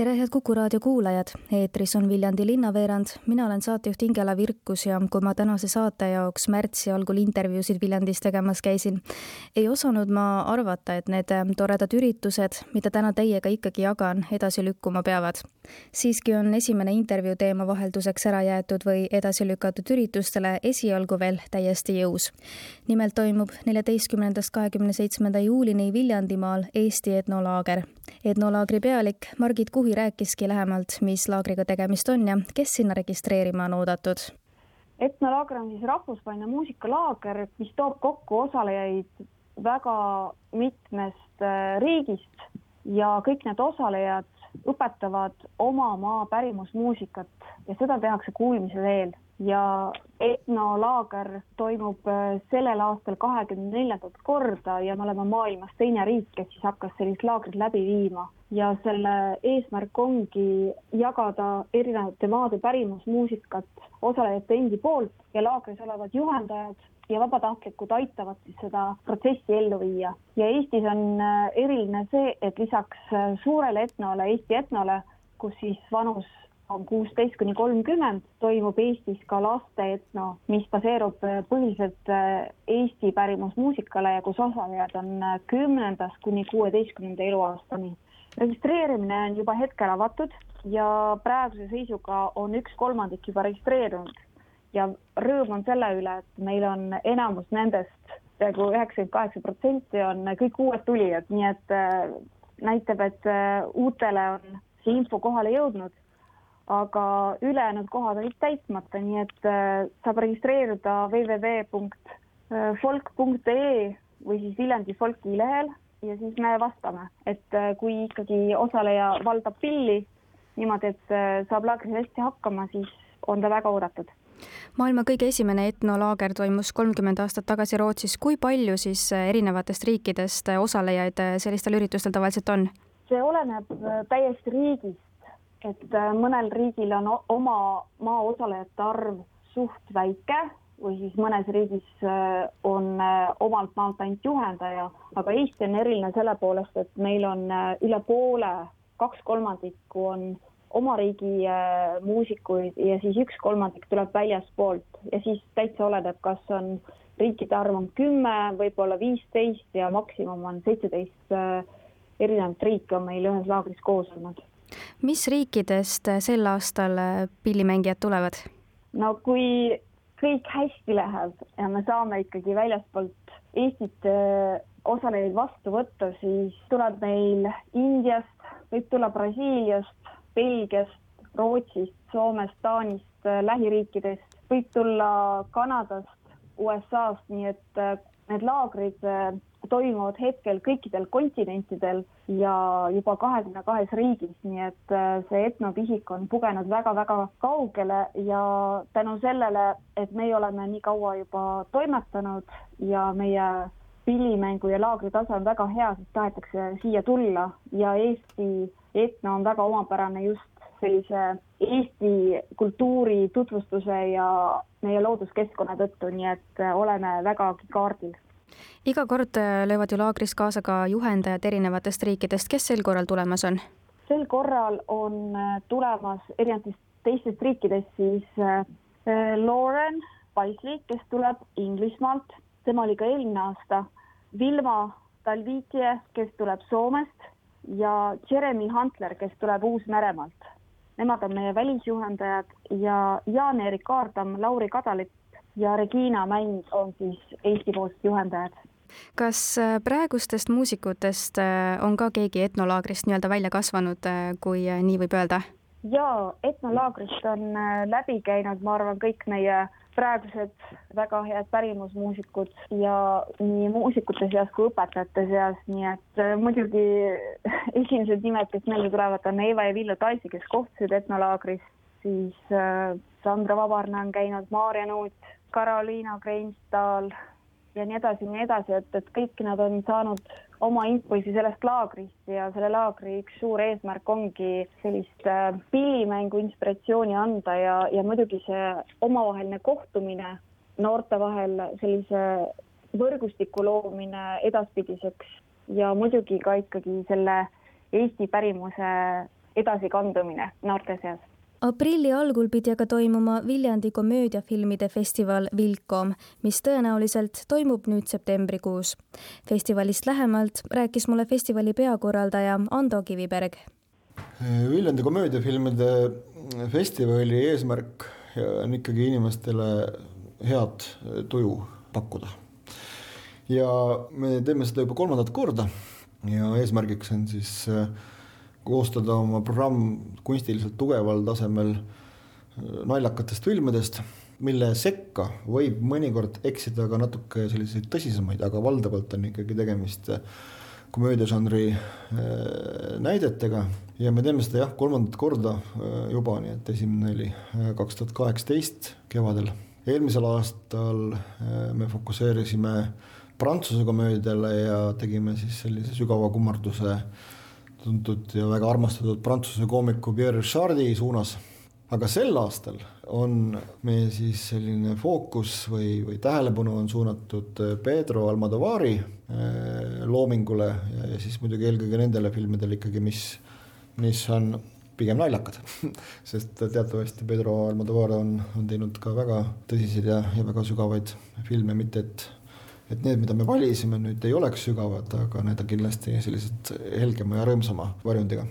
tere, head Kuku raadio kuulajad, eetris on Viljandi linnaveerand, mina olen saatejuht Ingela Virkus ja kui ma tänase saate jaoks märtsi algul intervjuusid Viljandis tegemas käisin, ei osanud ma arvata, et need toredad üritused, mida täna teiega ikkagi jagan, edasi lükkuma peavad. siiski on esimene intervjuu teema vahelduseks ära jäetud või edasi lükatud üritustele esialgu veel täiesti jõus. nimelt toimub neljateistkümnendast kahekümne seitsmenda juulini Viljandimaal Eesti etnolaager. Etnolaagri pealik Margit Kuhi rääkiski lähemalt, mis laagriga tegemist on ja kes sinna registreerima on oodatud. Etnolaager on siis rahvusvaheline muusikalaager, mis toob kokku osalejaid väga mitmest äh, riigist ja kõik need osalejad õpetavad oma maa pärimusmuusikat ja seda tehakse kuulmise teel ja etnolaager toimub äh, sellel aastal kahekümne neljandat korda ja me oleme maailmas teine riik, kes siis hakkas sellist laagrit läbi viima ja selle eesmärk ongi jagada erinevate maade pärimusmuusikat osalejate endi poolt ja laagris olevad juhendajad ja vabatahtlikud aitavad siis seda protsessi ellu viia. ja Eestis on äh, eriline see, et lisaks äh, suurele etnole, Eesti etnole, kus siis vanus on kuusteist kuni kolmkümmend, toimub Eestis ka laste etno, mis baseerub äh, põhiliselt Eesti pärimusmuusikale ja kus osalejad on kümnendast kuni kuueteistkümnenda eluaastani. registreerimine on juba hetkel avatud ja praeguse seisuga on üks kolmandik juba registreerunud ja rõõm on selle üle, et meil on enamus nendest, peaaegu üheksakümmend kaheksa protsenti on kõik uued tulijad, nii et äh, näitab, et äh, uutele on see info kohale jõudnud, aga ülejäänud kohad olid täitmata, nii et äh, saab registreeruda www.folk.ee või siis Viljandi folki lehel ja siis me vastame, et kui ikkagi osaleja valdab pilli niimoodi, et saab laagris hästi hakkama, siis on ta väga oodatud maailma kõige esimene etnolaager toimus kolmkümmend aastat tagasi Rootsis. kui palju siis äh, erinevatest riikidest äh, osalejaid äh, sellistel üritustel tavaliselt on? see oleneb täiesti riigist, et mõnel riigil on oma maa osalejate arv suht väike või siis mõnes riigis on omalt maalt ainult juhendaja, aga Eesti on eriline selle poolest, et meil on üle poole, kaks kolmandikku on oma riigi äh, muusikuid ja siis üks kolmandik tuleb väljaspoolt ja siis täitsa oleneb, kas on riikide arv on kümme, võib-olla viisteist ja maksimum on seitseteist äh, erinevat riiki on meil ühes laagris koos olnud. Mis riikidest äh, sel aastal pillimängijad tulevad? no kui kõik hästi läheb ja me saame ikkagi väljaspoolt Eestit osalejaid vastu võtta, siis tuleb meil Indiast, võib tulla Brasiiliast, Belgiast, Rootsist, Soomest, Taanist, äh, lähiriikidest, võib tulla Kanadast, USA-st, nii et äh, need laagrid äh, toimuvad hetkel kõikidel kontinentidel ja juba kahekümne kahes riigis, nii et see etnopihik on pugenud väga-väga kaugele ja tänu sellele, et meie oleme nii kaua juba toimetanud ja meie pillimängu ja laagri tase on väga hea, siis tahetakse siia tulla ja Eesti etno on väga omapärane just sellise Eesti kultuuri tutvustuse ja meie looduskeskkonna tõttu, nii et äh, oleme vägagi kaardil. iga kord äh, löövad ju laagris kaasa ka juhendajad erinevatest riikidest, kes sel korral tulemas on? sel korral on äh, tulemas erinevatest teistest riikidest siis Lauren Paisley, kes tuleb Inglismaalt, tema oli ka eelmine aasta, Vilma Talvitie, kes tuleb Soomest ja Jeremy Huntler, kes tuleb Uus-Meremaalt. Nemad on meie välisjuhendajad ja Jaan-Erik Kaardam, Lauri Kadalipp ja Regina Mänd on siis Eesti-poolsed juhendajad. kas äh, praegustest muusikutest äh, on ka keegi etnolaagrist nii-öelda välja kasvanud, äh, kui nii võib öelda? jaa, etnolaagrist on läbi käinud, ma arvan, kõik meie praegused väga head pärimusmuusikud ja nii muusikute seas kui õpetajate seas, nii et äh, muidugi esimesed nimed, kes meelde tulevad, on Eva ja Villu Taisi, kes kohtusid etnolaagris, siis äh, Sandra Vabarna on käinud, Maarja Nuut, Karoliina Kreinstahl, ja nii edasi ja nii edasi, et, et kõik nad on saanud oma impulsi sellest laagrist ja selle laagri üks suur eesmärk ongi sellist äh, pillimängu inspiratsiooni anda ja, ja muidugi see omavaheline kohtumine noorte vahel, sellise võrgustiku loomine edaspidiseks ja muidugi ka ikkagi selle Eesti pärimuse edasikandumine noorte seas aprilli algul pidi aga toimuma Viljandi komöödiafilmide festival Vilkom, mis tõenäoliselt toimub nüüd septembrikuus. festivalist lähemalt rääkis mulle festivali peakorraldaja Ando Kiviberg. Viljandi komöödiafilmide festivali eesmärk on ikkagi inimestele head tuju pakkuda. ja me teeme seda juba kolmandat korda ja eesmärgiks on siis äh, koostada oma programm kunstiliselt tugeval tasemel äh, naljakatest filmidest, mille sekka võib mõnikord eksida ka natuke selliseid tõsisemaid, aga valdavalt on ikkagi tegemist äh, komöödiažanri äh, näidetega ja me teeme seda jah, kolmandat korda juba, nii et esimene oli kaks tuhat kaheksateist kevadel. eelmisel aastal me fokusseerisime prantsuse komöödiale ja tegime siis sellise sügava kummarduse tuntud ja väga armastatud prantsuse koomiku Pierre Richardi suunas. aga sel aastal on meie siis selline fookus või, või tähelepanu on suunatud Pedro Almodovari äh, loomingule ja, siis muidugi eelkõige nendele filmidele ikkagi, mis, mis on pigem naljakad sest teatavasti Pedro Almodovar on, on teinud ka väga tõsiseid ja, ja väga sügavaid filme, mitte et et need, mida me valisime nüüd ei oleks sügavad, aga need on kindlasti sellised helgema ja rõõmsama varjundiga.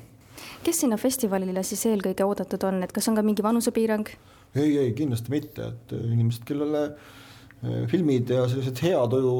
kes sinna festivalile siis eelkõige oodatud on, et kas on ka mingi vanusepiirang? ei, ei kindlasti mitte, et inimesed, kellele eh, filmid ja sellised hea tuju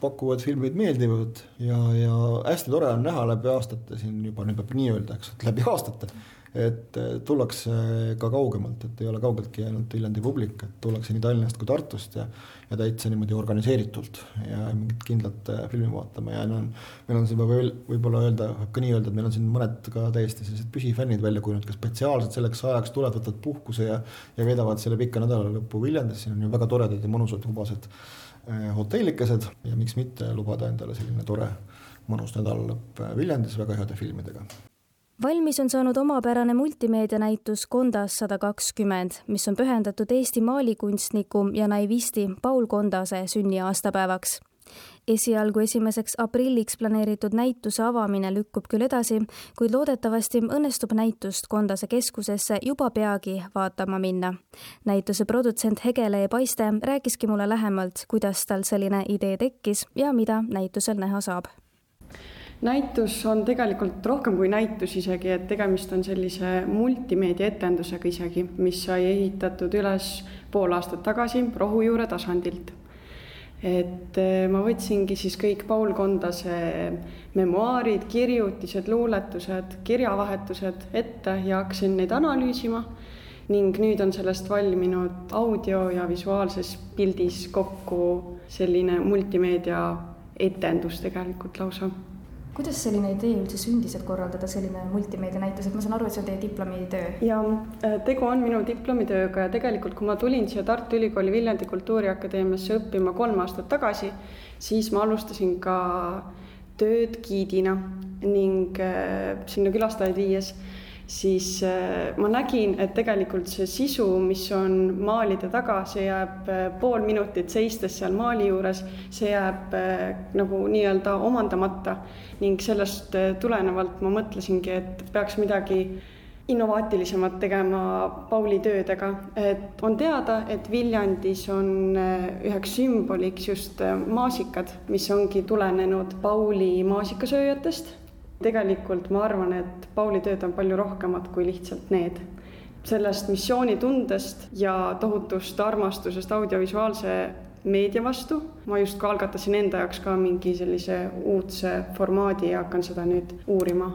pakkuvad filmid meeldivad ja, ja hästi tore on näha läbi aastate siin juba nüüd peab nii öelda, eks, et läbi aastate et tullakse ka kaugemalt, et ei ole kaugeltki ainult Viljandi publik, et tullakse nii Tallinnast kui Tartust ja ja täitsa niimoodi organiseeritult ja mingit kindlat äh, filmi vaatama ja no meil on siin võib-olla öelda, võib ka nii öelda, et meil on siin mõned ka täiesti sellised püsifännid välja kujunenud, kes spetsiaalselt selleks ajaks tulevad, võtavad puhkuse ja ja veedavad selle pika nädalalõpu Viljandis, siin on ju väga toredad ja mõnusad hubased hotellikesed ja miks mitte lubada endale selline tore mõnus nädalalõpp Viljandis väga heade filmidega valmis on saanud omapärane multimeedianäitus Kondas sada kakskümmend, mis on pühendatud Eesti maalikunstniku ja naivisti Paul Kondase sünniaastapäevaks. esialgu esimeseks aprilliks planeeritud näituse avamine lükkub küll edasi, kuid loodetavasti õnnestub näitust Kondase keskusesse juba peagi vaatama minna. näituse produtsent Hegele Paiste rääkiski mulle lähemalt, kuidas tal selline idee tekkis ja mida näitusel näha saab näitus on tegelikult rohkem kui näitus isegi, et tegemist on sellise multimeedia etendusega isegi, mis sai ehitatud üles pool aastat tagasi rohujuure tasandilt. et eh, ma võtsingi siis kõik Paul Kondase memuaarid, kirjutised, luuletused, kirjavahetused ette ja hakkasin neid analüüsima ning nüüd on sellest valminud audio ja visuaalses pildis kokku selline multimeedia etendus tegelikult lausa kuidas selline idee üldse sündis, et korraldada selline multimeedianäitus, et ma saan aru, et see on teie diplomitöö? ja äh, tegu on minu diplomitööga ja tegelikult, kui ma tulin siia Tartu Ülikooli Viljandi Kultuuriakadeemiasse õppima kolm aastat tagasi, siis ma alustasin ka tööd giidina ning äh, sinna külastajaid viies siis äh, ma nägin, et tegelikult see sisu, mis on maalide taga, see jääb äh, pool minutit seistes seal maali juures, see jääb äh, nagu nii-öelda omandamata. Ning sellest tulenevalt ma mõtlesingi, et peaks midagi innovaatilisemat tegema Pauli töödega, et on teada, et Viljandis on üheks sümboliks just maasikad, mis ongi tulenenud Pauli maasikasööjatest tegelikult ma arvan, et Pauli tööd on palju rohkemat kui lihtsalt need. sellest missioonitundest ja tohutust armastusest audiovisuaalse meedia vastu ma justkui algatasin enda jaoks ka mingi sellise uudse formaadi ja hakkan seda nüüd uurima.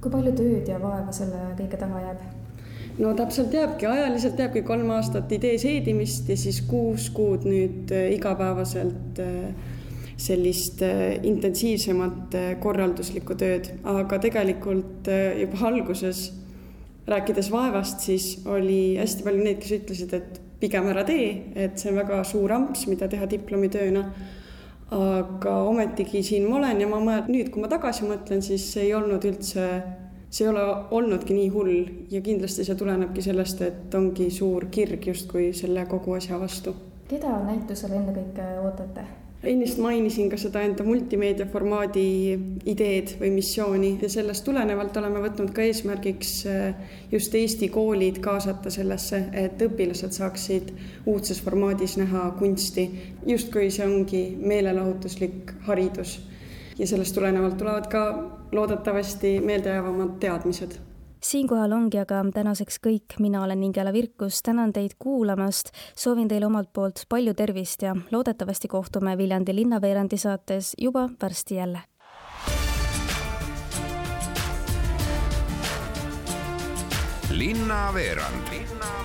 kui palju tööd ja vaeva selle kõige taha jääb? no täpselt jääbki, ajaliselt jääbki kolm aastat idee seedimist ja siis kuus kuud nüüd äh, igapäevaselt äh, sellist äh, intensiivsemat äh, korralduslikku tööd, aga tegelikult äh, juba alguses rääkides vaevast, siis oli hästi palju neid, kes ütlesid, et pigem ära tee, et see on väga suur amps, mida teha diplomitööna. aga ometigi siin ma olen ja ma mõtlen, nüüd, kui ma tagasi mõtlen, siis see ei olnud üldse, see ei ole olnudki nii hull ja kindlasti see tulenebki sellest, et ongi suur kirg justkui selle kogu asja vastu. keda näitusele ennekõike ootate? Ennist mainisin ka seda enda multimeedia formaadi ideed või missiooni ja sellest tulenevalt oleme võtnud ka eesmärgiks eh, just Eesti koolid kaasata sellesse, et õpilased saaksid uudses formaadis näha kunsti, justkui see ongi meelelahutuslik haridus. ja sellest tulenevalt tulevad ka loodetavasti meeldejäävamad teadmised siinkohal ongi aga tänaseks kõik, mina olen Ingela Virkus, tänan teid kuulamast, soovin teile omalt poolt palju tervist ja loodetavasti kohtume Viljandi linnaveerandi saates juba varsti jälle. linnaveerand. linnaveerand